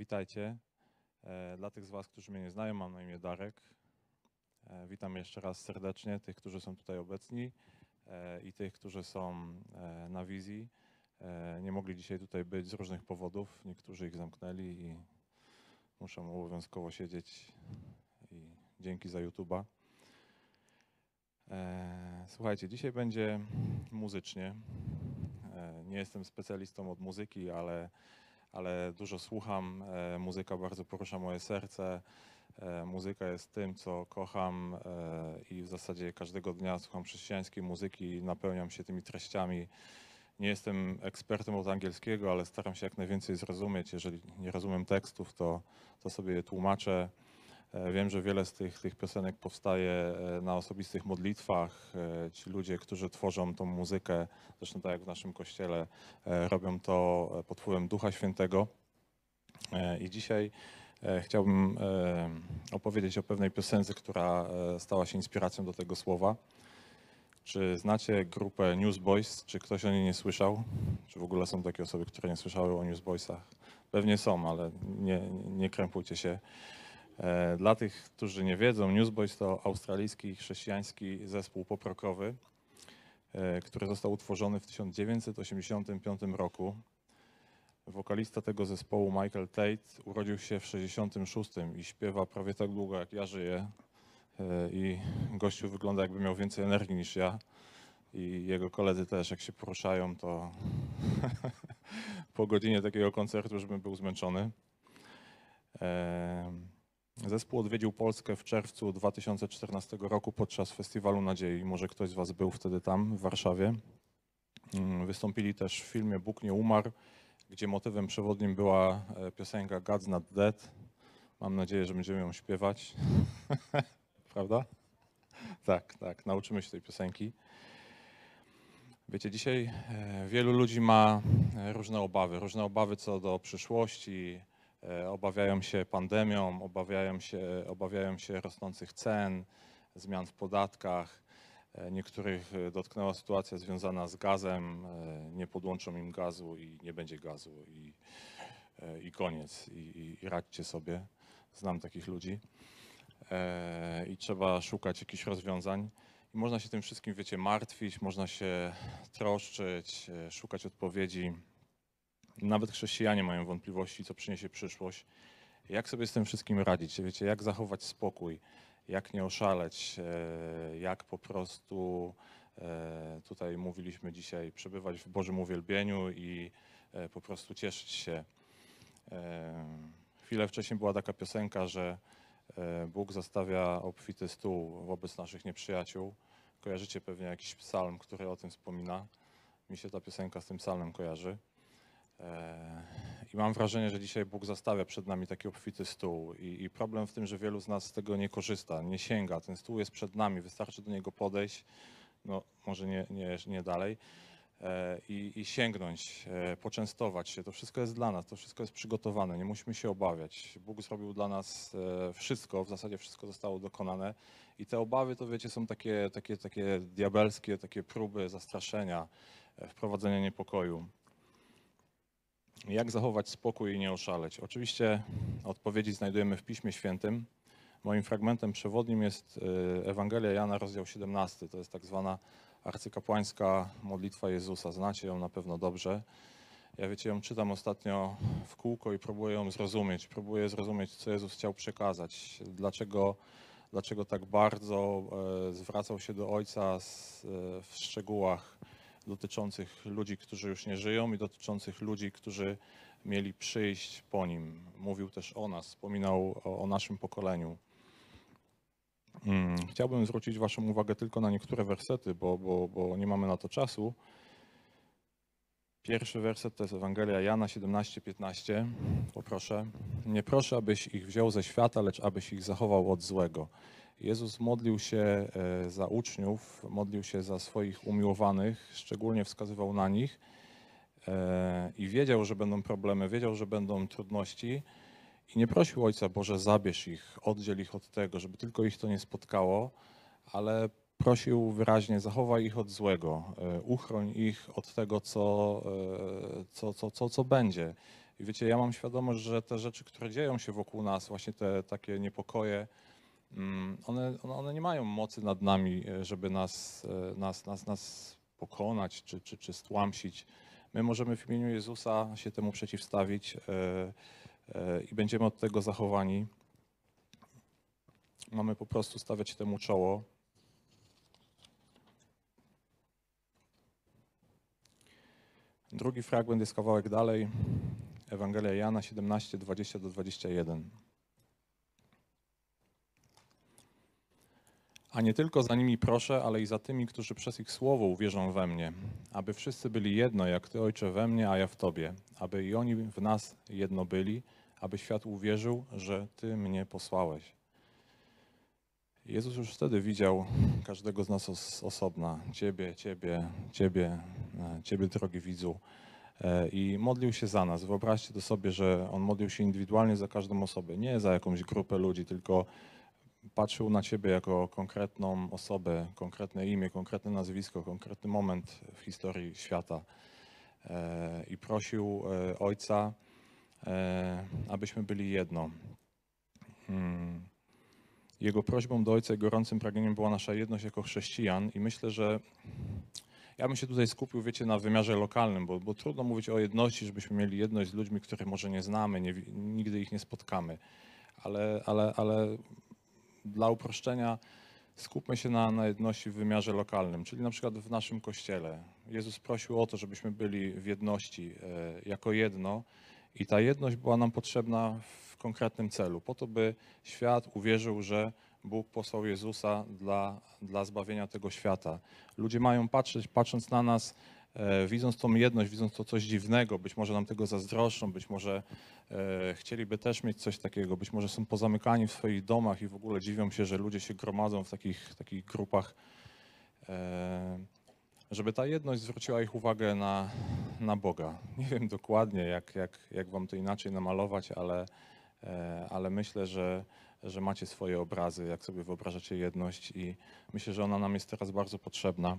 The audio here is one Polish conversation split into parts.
Witajcie. E, Dla tych z Was, którzy mnie nie znają, mam na imię Darek. E, Witam jeszcze raz serdecznie tych, którzy są tutaj obecni e, i tych, którzy są na wizji. Nie mogli dzisiaj tutaj być z różnych powodów. Niektórzy ich zamknęli i muszą obowiązkowo siedzieć. I dzięki za YouTube'a. Słuchajcie, dzisiaj będzie muzycznie. Nie jestem specjalistą od muzyki, ale ale dużo słucham. E, Muzyka bardzo porusza moje serce. E, Muzyka jest tym, co kocham e, i w zasadzie każdego dnia słucham chrześcijańskiej muzyki, napełniam się tymi treściami. Nie jestem ekspertem od angielskiego, ale staram się jak najwięcej zrozumieć. Jeżeli nie rozumiem tekstów, to, to sobie je tłumaczę. E, Wiem, że wiele z tych, tych piosenek powstaje e, na osobistych modlitwach. E, Ci ludzie, którzy tworzą tą muzykę, zresztą tak jak w naszym kościele, robią to pod wpływem Ducha Świętego. I dzisiaj chciałbym opowiedzieć o pewnej piosence, która stała się inspiracją do tego słowa. Czy znacie grupę Newsboys? Czy ktoś o niej nie słyszał? Czy w ogóle są takie osoby, które nie słyszały o Newsboysach? Pewnie są, ale nie, nie krępujcie się. E, Dla tych, którzy nie wiedzą, Newsboys to australijski chrześcijański zespół poprokowy, e, który został utworzony w 1985 roku. Wokalista tego zespołu, Michael Tate, urodził się w 66 i śpiewa prawie tak długo, jak ja żyję. E, I gościu wygląda, jakby miał więcej energii niż ja. I jego koledzy też, jak się poruszają, to po godzinie takiego koncertu już bym był zmęczony. Zespół odwiedził Polskę w czerwcu 2014 roku podczas Festiwalu Nadziei. Może ktoś z Was był wtedy tam, w Warszawie. Mm, Wystąpili też w filmie Bóg nie umarł, gdzie motywem przewodnim była e, piosenka God's Not Dead. Mam nadzieję, że będziemy ją śpiewać. Prawda? Tak, tak, nauczymy się tej piosenki. Wiecie, dzisiaj e, wielu ludzi ma e, różne obawy, różne obawy co do przyszłości, obawiają się pandemią, obawiają się, obawiają się rosnących cen, zmian w podatkach. E, Niektórych e, dotknęła sytuacja związana z gazem, e, nie podłączą im gazu i nie będzie gazu i, e, i koniec. I, i, I radźcie sobie, znam takich ludzi. E, I trzeba szukać jakichś rozwiązań. I można się tym wszystkim, wiecie, martwić, można się troszczyć, e, szukać odpowiedzi. Nawet chrześcijanie mają wątpliwości, co przyniesie przyszłość. Jak sobie z tym wszystkim radzić? Wiecie, jak zachować spokój, jak nie oszaleć, e, jak po prostu, e, tutaj mówiliśmy dzisiaj, przebywać w Bożym uwielbieniu i e, po prostu cieszyć się. Chwilę wcześniej była taka piosenka, że Bóg zostawia obfity stół wobec naszych nieprzyjaciół. Kojarzycie pewnie jakiś psalm, który o tym wspomina. Mi się ta piosenka z tym psalmem kojarzy. E, I mam wrażenie, że dzisiaj Bóg zastawia przed nami taki obfity stół. I, I problem w tym, że wielu z nas z tego nie korzysta, nie sięga. Ten stół jest przed nami, wystarczy do niego podejść, no może nie, nie, nie dalej, e, i, i sięgnąć, e, poczęstować się. To wszystko jest dla nas, to wszystko jest przygotowane, nie musimy się obawiać. Bóg zrobił dla nas wszystko, w zasadzie wszystko zostało dokonane. I te obawy, to wiecie, są takie, takie, takie diabelskie, takie próby zastraszenia, wprowadzenia niepokoju. Jak zachować spokój i nie oszaleć? Oczywiście odpowiedzi znajdujemy w Piśmie Świętym. Moim fragmentem przewodnim jest e, Ewangelia Jana, rozdział 17. To jest tak zwana arcykapłańska modlitwa Jezusa. Znacie ją na pewno dobrze. Ja wiecie, ją czytam ostatnio w kółko i próbuję ją zrozumieć. Próbuję zrozumieć, co Jezus chciał przekazać. Dlaczego, dlaczego tak bardzo e, zwracał się do Ojca e, w szczegółach dotyczących ludzi, którzy już nie żyją i dotyczących ludzi, którzy mieli przyjść po nim. Mówił też o nas, wspominał o, o naszym pokoleniu. Mm, Chciałbym zwrócić Waszą uwagę tylko na niektóre wersety, bo, bo, bo nie mamy na to czasu. Pierwszy werset to jest Ewangelia Jana 17:15. Poproszę. Nie proszę, abyś ich wziął ze świata, lecz abyś ich zachował od złego. Jezus modlił się e, za uczniów, modlił się za swoich umiłowanych, szczególnie wskazywał na nich e, i wiedział, że będą problemy, wiedział, że będą trudności i nie prosił Ojca Boże, zabierz ich, oddziel ich od tego, żeby tylko ich to nie spotkało, ale prosił wyraźnie, zachowaj ich od złego, e, uchroń ich od tego, co, co, co, co, co będzie. I wiecie, ja mam świadomość, że te rzeczy, które dzieją się wokół nas, właśnie te takie niepokoje, one, one- one nie mają mocy nad nami, e, żeby nas, e, nas, nas, nas pokonać czy, czy, czy stłamsić. My możemy w imieniu Jezusa się temu przeciwstawić e, i będziemy od tego zachowani. Mamy po prostu stawiać temu czoło. Drugi fragment jest kawałek dalej. Ewangelia Jana 17, 20 do 21. A nie tylko za nimi proszę, ale i za tymi, którzy przez ich słowo uwierzą we mnie, aby wszyscy byli jedno, jak Ty, Ojcze, we mnie, a ja w Tobie, aby i oni w nas jedno byli, aby świat uwierzył, że Ty mnie posłałeś. Jezus już wtedy widział każdego z nas os- osobna. Ciebie, Ciebie, Ciebie, e, Ciebie, drogi widzu. E, I modlił się za nas. Wyobraźcie to sobie, że On modlił się indywidualnie za każdą osobę, nie za jakąś grupę ludzi, tylko patrzył na Ciebie jako konkretną osobę, konkretne imię, konkretne nazwisko, konkretny moment w historii świata. E, I prosił e, Ojca, e, abyśmy byli jedno. Mm. Jego prośbą do Ojca i gorącym pragnieniem była nasza jedność jako chrześcijan i myślę, że ja bym się tutaj skupił, wiecie, na wymiarze lokalnym, bo, bo trudno mówić o jedności, żebyśmy mieli jedność z ludźmi, których może nie znamy, nie, nigdy ich nie spotkamy. Ale, ale, ale dla uproszczenia skupmy się na, na jedności w wymiarze lokalnym, czyli na przykład w naszym kościele. Jezus prosił o to, żebyśmy byli w jedności e, jako jedno i ta jedność była nam potrzebna w konkretnym celu, po to, by świat uwierzył, że Bóg posłał Jezusa dla, dla zbawienia tego świata. Ludzie mają patrzeć, patrząc na nas, widząc tą jedność, widząc to coś dziwnego, być może nam tego zazdroszczą, być może e, chcieliby też mieć coś takiego, być może są pozamykani w swoich domach i w ogóle dziwią się, że ludzie się gromadzą w takich, takich grupach. E, żeby ta jedność zwróciła ich uwagę na, na Boga. Nie wiem dokładnie, jak, jak, jak wam to inaczej namalować, ale, e, ale myślę, że, że macie swoje obrazy, jak sobie wyobrażacie jedność i myślę, że ona nam jest teraz bardzo potrzebna.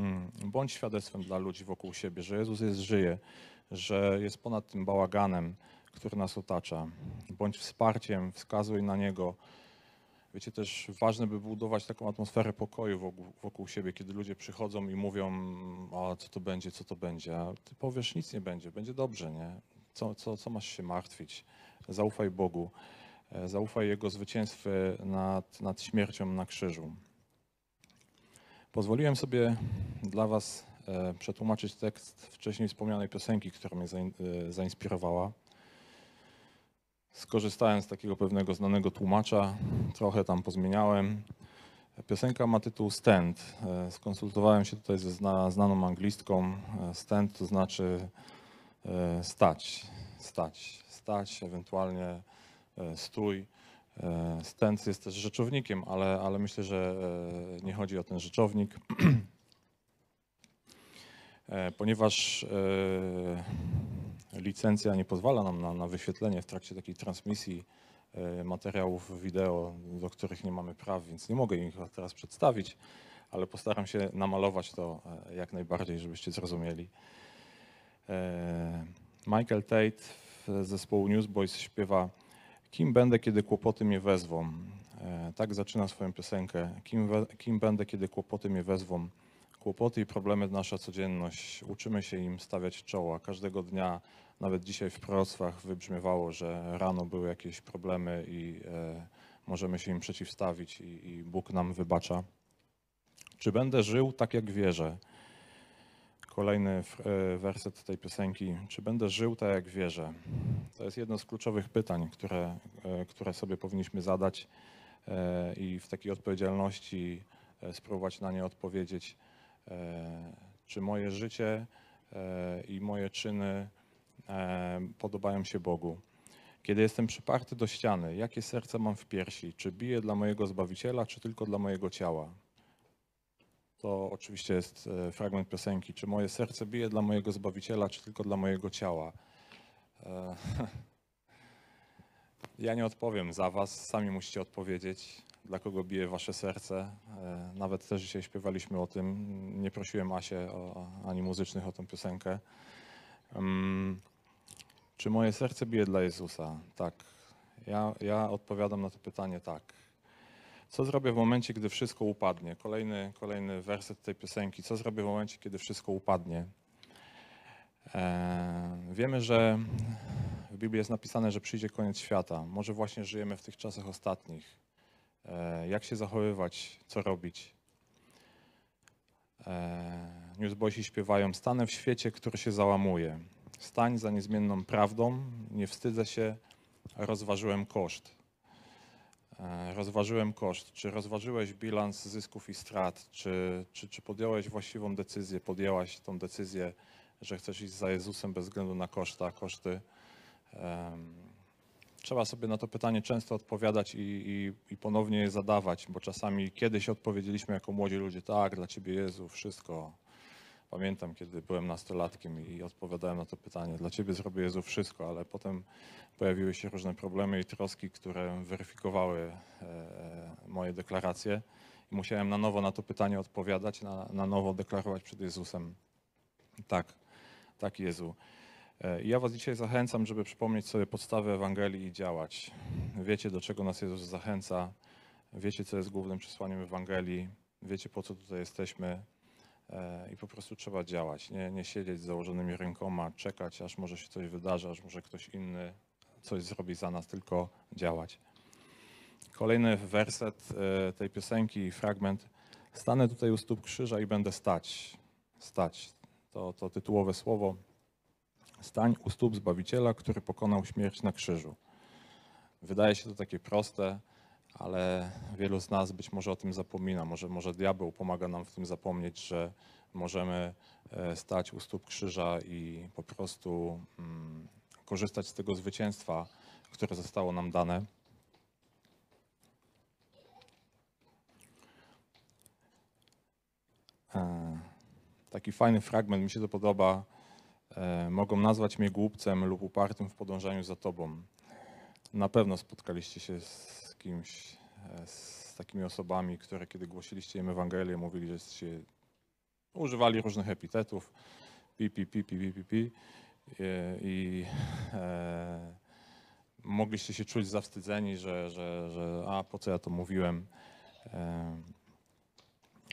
Mm, Bądź świadectwem dla ludzi wokół siebie, że Jezus jest żyje, że jest ponad tym bałaganem, który nas otacza. Bądź wsparciem, wskazuj na Niego. Wiecie, też ważne, by budować taką atmosferę pokoju wokół, wokół siebie, kiedy ludzie przychodzą i mówią, a co to będzie, co to będzie, a ty powiesz, nic nie będzie, będzie dobrze, nie? Co, co, co masz się martwić? Zaufaj Bogu, e, zaufaj Jego zwycięstwie nad, nad śmiercią na krzyżu. Pozwoliłem sobie dla Was e, przetłumaczyć tekst wcześniej wspomnianej piosenki, która mnie e, zainspirowała. Skorzystałem z takiego pewnego znanego tłumacza, trochę tam pozmieniałem. Piosenka ma tytuł Stand. E, Skonsultowałem się tutaj ze zna, znaną anglistką. Stand to znaczy stać, stać, stać, ewentualnie stój. E, Stand jest też rzeczownikiem, ale, ale myślę, że e, nie chodzi o ten rzeczownik. E, Ponieważ licencja nie pozwala nam na, na wyświetlenie w trakcie takiej transmisji materiałów wideo, do których nie mamy praw, więc nie mogę ich teraz przedstawić, ale postaram się namalować to jak najbardziej, żebyście zrozumieli. Michael Tate z zespołu Newsboys śpiewa Kim będę, kiedy kłopoty mnie wezwą? E, Tak zaczyna swoją piosenkę. Kim, we, kim będę, kiedy kłopoty mnie wezwą? Kłopoty i problemy nasza codzienność. Uczymy się im stawiać czoła. Każdego dnia, nawet dzisiaj w proroctwach wybrzmiewało, że rano były jakieś problemy i e, możemy się im przeciwstawić i, i Bóg nam wybacza. Czy będę żył tak, jak wierzę? Kolejny e, werset tej piosenki. Czy będę żył tak, jak wierzę? To jest jedno z kluczowych pytań, które, e, które sobie powinniśmy zadać e, i w takiej odpowiedzialności spróbować na nie odpowiedzieć. Czy moje życie i moje czyny podobają się Bogu? Kiedy jestem przyparty do ściany, jakie serce mam w piersi? Czy biję dla mojego Zbawiciela, czy tylko dla mojego ciała? To oczywiście jest e, fragment piosenki. Czy moje serce bije dla mojego Zbawiciela, czy tylko dla mojego ciała? E, Ja nie odpowiem za was, sami musicie odpowiedzieć, dla kogo bije wasze serce. E, Nawet też dzisiaj śpiewaliśmy o tym. Nie prosiłem Asię o, ani muzycznych o tę piosenkę. Mm, Czy moje serce bije dla Jezusa? Tak. Ja, ja odpowiadam na to pytanie tak. Co zrobię w momencie, gdy wszystko upadnie? Kolejny, kolejny werset tej piosenki. Co zrobię w momencie, kiedy wszystko upadnie? E, wiemy, że w Biblii jest napisane, że przyjdzie koniec świata. Może właśnie żyjemy w tych czasach ostatnich. E, jak się zachowywać? Co robić? E, Newsboysi śpiewają: Stanę w świecie, który się załamuje. Stań za niezmienną prawdą, nie wstydzę się, rozważyłem koszt. E, Rozważyłem koszt. Czy rozważyłeś bilans zysków i strat? Czy, czy, czy podjąłeś właściwą decyzję? Podjęłaś tą decyzję, że chcesz iść za Jezusem bez względu na koszta, koszty? Trzeba sobie na to pytanie często odpowiadać i, i, i ponownie je zadawać, bo czasami kiedyś odpowiedzieliśmy jako młodzi ludzie, tak, dla Ciebie Jezu, wszystko. Pamiętam, kiedy byłem nastolatkiem i odpowiadałem na to pytanie, dla Ciebie zrobię Jezu wszystko, ale potem pojawiły się różne problemy i troski, które weryfikowały e, moje deklaracje i musiałem na nowo na to pytanie odpowiadać, na, na nowo deklarować przed Jezusem. Tak, tak Jezu. E, I Ja Was dzisiaj zachęcam, żeby przypomnieć sobie podstawy Ewangelii i działać. Wiecie, do czego nas Jezus zachęca, wiecie, co jest głównym przesłaniem Ewangelii, wiecie, po co tutaj jesteśmy i po prostu trzeba działać. Nie, nie siedzieć z założonymi rękoma, czekać, aż może się coś wydarzy, aż może ktoś inny coś zrobi za nas, tylko działać. Kolejny werset e, tej piosenki, fragment. Stanę tutaj u stóp krzyża i będę stać. Stać. To, to tytułowe słowo. Stań u stóp Zbawiciela, który pokonał śmierć na krzyżu. Wydaje się to takie proste, ale wielu z nas być może o tym zapomina. Może, może diabeł pomaga nam w tym zapomnieć, że możemy e, stać u stóp krzyża i po prostu mm, korzystać z tego zwycięstwa, które zostało nam dane. E, Taki fajny fragment, mi się to podoba. E, Mogą nazwać mnie głupcem lub upartym w podążaniu za Tobą. Na pewno spotkaliście się z kimś, e, z takimi osobami, które kiedy głosiliście im Ewangelię, mówili, że jesteście, używali różnych epitetów, pi, pi, pi, pi, pi, pi, pi. E, i e, mogliście się czuć zawstydzeni, że, że, że a po co ja to mówiłem. E,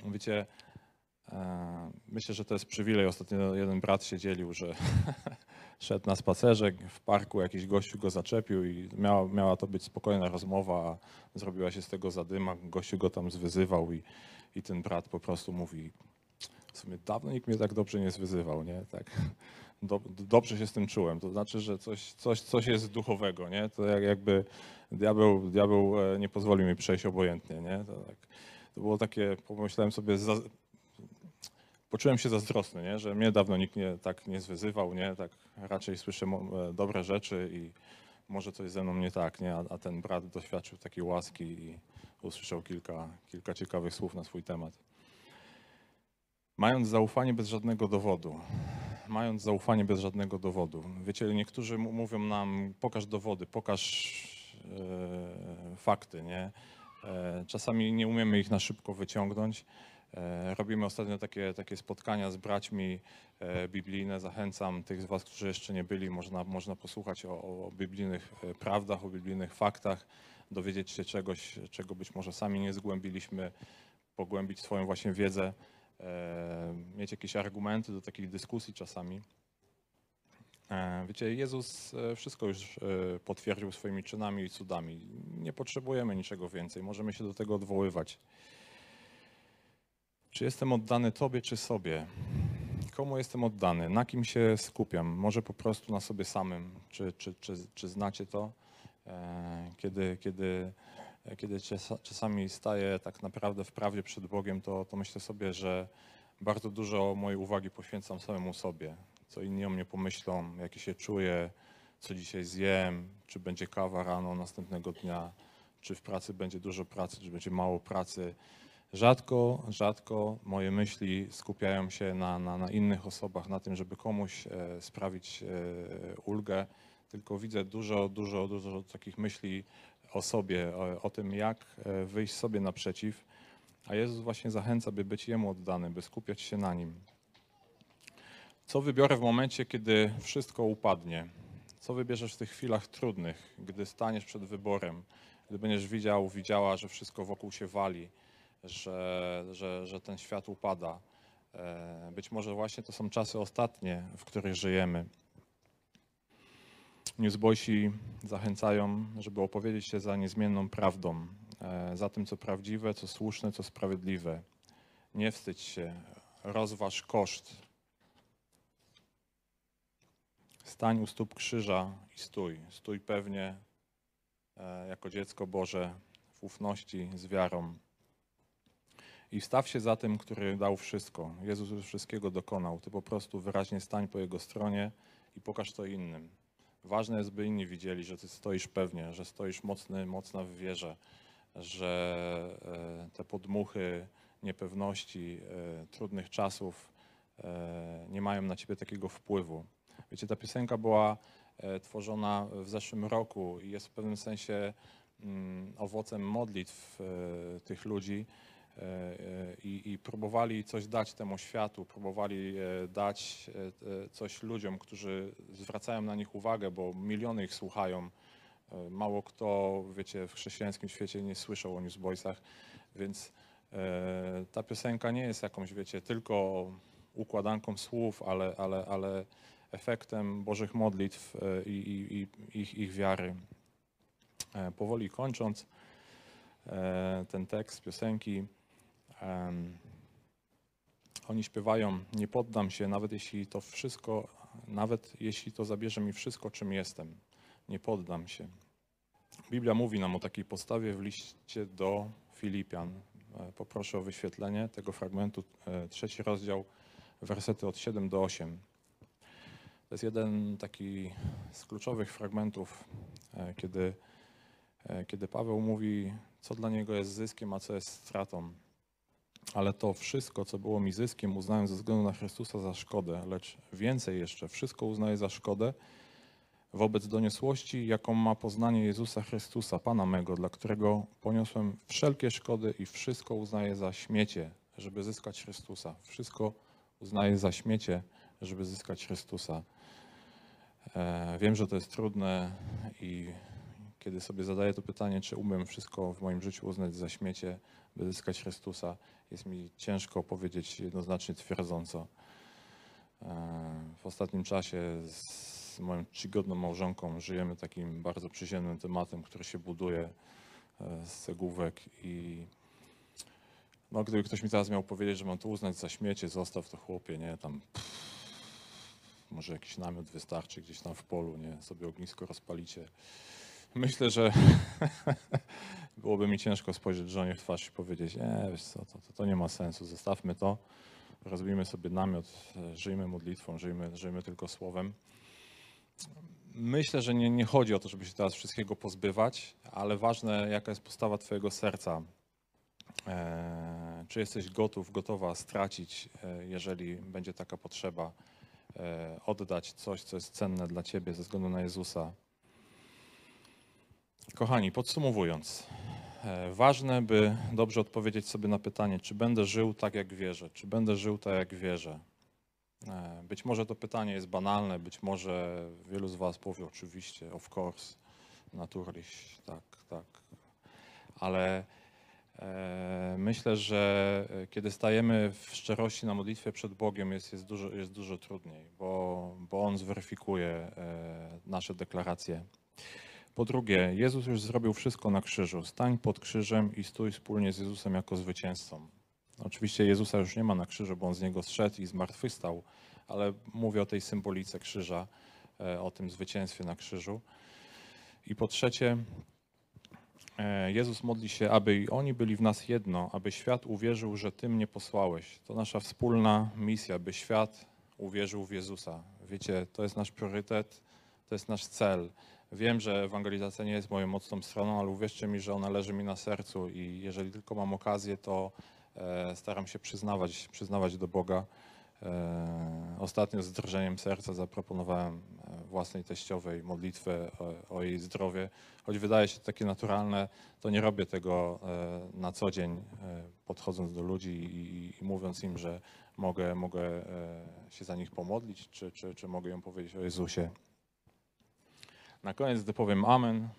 wiecie, e, myślę, że to jest przywilej. Ostatnio jeden brat się dzielił, że szedł na spacerze w parku, jakiś gościu go zaczepił i miała, miała to być spokojna rozmowa, a zrobiła się z tego zadyma, gościu go tam zwyzywał i, i ten brat po prostu mówi, w sumie dawno nikt mnie tak dobrze nie zwyzywał, nie? Tak, do, dobrze się z tym czułem, to znaczy, że coś, coś, coś jest duchowego, nie? To jak, jakby diabeł, diabeł e, nie pozwolił mi przejść obojętnie, nie? To, tak, to było takie, pomyślałem sobie, poczułem się zazdrosny, nie? że mnie dawno nikt nie, tak nie zwyzywał, nie? tak raczej słyszę e, dobre rzeczy i może coś ze mną nie tak, nie? A, a ten brat doświadczył takiej łaski i usłyszał kilka, kilka ciekawych słów na swój temat. Mając zaufanie bez żadnego dowodu, mając zaufanie bez żadnego dowodu. Wiecie, niektórzy mówią nam, pokaż dowody, pokaż e, fakty, nie? E, czasami nie umiemy ich na szybko wyciągnąć. E, Robimy ostatnio takie, takie spotkania z braćmi e, biblijne. Zachęcam tych z Was, którzy jeszcze nie byli, można, można posłuchać o, o biblijnych e, prawdach, o biblijnych faktach, dowiedzieć się czegoś, czego być może sami nie zgłębiliśmy, pogłębić swoją właśnie wiedzę, mieć jakieś argumenty do takich dyskusji czasami. Wiecie, Jezus wszystko już potwierdził swoimi czynami i cudami. Nie potrzebujemy niczego więcej, możemy się do tego odwoływać. Czy jestem oddany Tobie, czy sobie? Komu jestem oddany? Na kim się skupiam? Może po prostu na sobie samym? Czy, czy, czy, czy znacie to? E, Kiedy, kiedy, kiedy czas- czasami staję tak naprawdę w prawie przed Bogiem, to, to myślę sobie, że bardzo dużo mojej uwagi poświęcam samemu sobie. Co inni o mnie pomyślą, jakie się czuję, co dzisiaj zjem, czy będzie kawa rano następnego dnia, czy w pracy będzie dużo pracy, czy będzie mało pracy. Rzadko, rzadko moje myśli skupiają się na, na, na innych osobach, na tym, żeby komuś e, sprawić e, ulgę, tylko widzę dużo, dużo, dużo takich myśli o sobie, o, o tym, jak e, wyjść sobie naprzeciw, a Jezus właśnie zachęca, by być Jemu oddany, by skupiać się na Nim. Co wybiorę w momencie, kiedy wszystko upadnie? Co wybierzesz w tych chwilach trudnych, gdy staniesz przed wyborem, gdy będziesz widział, widziała, że wszystko wokół się wali, że, że, że ten świat upada. E, Być może właśnie to są czasy ostatnie, w których żyjemy. Newsboysi zachęcają, żeby opowiedzieć się za niezmienną prawdą, e, za tym, co prawdziwe, co słuszne, co sprawiedliwe. Nie wstydź się, rozważ koszt. Stań u stóp krzyża i stój. Stój pewnie e, jako dziecko Boże w ufności, z wiarą. I staw się za tym, który dał wszystko. Jezus już wszystkiego dokonał. Ty po prostu wyraźnie stań po Jego stronie i pokaż to innym. Ważne jest, by inni widzieli, że Ty stoisz pewnie, że stoisz mocny, mocna w wierze, że e, te podmuchy niepewności, e, trudnych czasów e, nie mają na Ciebie takiego wpływu. Wiecie, ta piosenka była tworzona w zeszłym roku i jest w pewnym sensie mm, owocem modlitw tych ludzi i, i próbowali coś dać temu światu, próbowali e, dać e, e, coś ludziom, którzy zwracają na nich uwagę, bo miliony ich słuchają. E, Mało kto, wiecie, w chrześcijańskim świecie nie słyszał o Newsboysach, więc e, ta piosenka nie jest jakąś, wiecie, tylko układanką słów, ale, ale, ale efektem Bożych modlitw e, i, i, i ich, ich wiary. E, Powoli kończąc e, ten tekst piosenki, em, oni śpiewają, nie poddam się, nawet jeśli to wszystko, nawet jeśli to zabierze mi wszystko, czym jestem. Nie poddam się. Biblia mówi nam o takiej postawie w liście do Filipian. E, Poproszę o wyświetlenie tego fragmentu, e, trzeci rozdział, wersety od 7 do 8. To jest jeden taki z kluczowych fragmentów, e, kiedy, kiedy Paweł mówi, co dla niego jest zyskiem, a co jest stratą. Ale to wszystko, co było mi zyskiem, uznałem ze względu na Chrystusa za szkodę, lecz więcej jeszcze, wszystko uznaję za szkodę wobec doniosłości, jaką ma poznanie Jezusa Chrystusa, Pana mego, dla którego poniosłem wszelkie szkody i wszystko uznaję za śmiecie, żeby zyskać Chrystusa. Wszystko uznaję za śmiecie, żeby zyskać Chrystusa. E, Wiem, że to jest trudne i kiedy sobie zadaję to pytanie, czy umiem wszystko w moim życiu uznać za śmiecie, by zyskać Chrystusa, jest mi ciężko powiedzieć jednoznacznie twierdząco. E, W ostatnim czasie z moją czcigodną małżonką żyjemy takim bardzo przyziemnym tematem, który się buduje e, z cegłówek i no, gdyby ktoś mi teraz miał powiedzieć, że mam to uznać za śmiecie, zostaw to chłopie, nie, tam pff, może jakiś namiot wystarczy gdzieś tam w polu, nie, sobie ognisko rozpalicie. Myślę, że byłoby mi ciężko spojrzeć żonie w twarz i powiedzieć, nie, wiesz co, to, to, to nie ma sensu, zostawmy to, rozbijmy sobie namiot, e, żyjmy modlitwą, żyjmy, żyjmy tylko słowem. Myślę, że nie, nie chodzi o to, żeby się teraz wszystkiego pozbywać, ale ważne, jaka jest postawa Twojego serca. E, czy jesteś gotów, gotowa stracić, e, jeżeli będzie taka potrzeba, e, oddać coś, co jest cenne dla Ciebie ze względu na Jezusa. Kochani, podsumowując, e, ważne, by dobrze odpowiedzieć sobie na pytanie, czy będę żył tak, jak wierzę, czy będę żył tak, jak wierzę. E, Być może to pytanie jest banalne, być może wielu z Was powie oczywiście, of course, naturliś, tak, tak. Ale e, myślę, że e, kiedy stajemy w szczerości na modlitwie przed Bogiem, jest, jest, dużo, jest dużo trudniej, bo, bo On zweryfikuje e, nasze deklaracje. Po drugie, Jezus już zrobił wszystko na krzyżu. Stań pod krzyżem i stój wspólnie z Jezusem jako zwycięzcą. Oczywiście Jezusa już nie ma na krzyżu, bo on z niego zszedł i zmartwychwstał, ale mówię o tej symbolice krzyża, e, o tym zwycięstwie na krzyżu. I po trzecie, e, Jezus modli się, aby i oni byli w nas jedno, aby świat uwierzył, że Ty mnie posłałeś. To nasza wspólna misja, by świat uwierzył w Jezusa. Wiecie, to jest nasz priorytet, to jest nasz cel. Wiem, że ewangelizacja nie jest moją mocną stroną, ale uwierzcie mi, że ona leży mi na sercu i jeżeli tylko mam okazję, to e, staram się przyznawać, przyznawać do Boga. E, Ostatnio z drżeniem serca zaproponowałem e, własnej teściowej modlitwę o, o jej zdrowie. Choć wydaje się takie naturalne, to nie robię tego na co dzień, podchodząc do ludzi i, i mówiąc im, że mogę, mogę się za nich pomodlić, czy, czy, czy mogę ją powiedzieć o Jezusie. Na koniec, gdy powiem amen,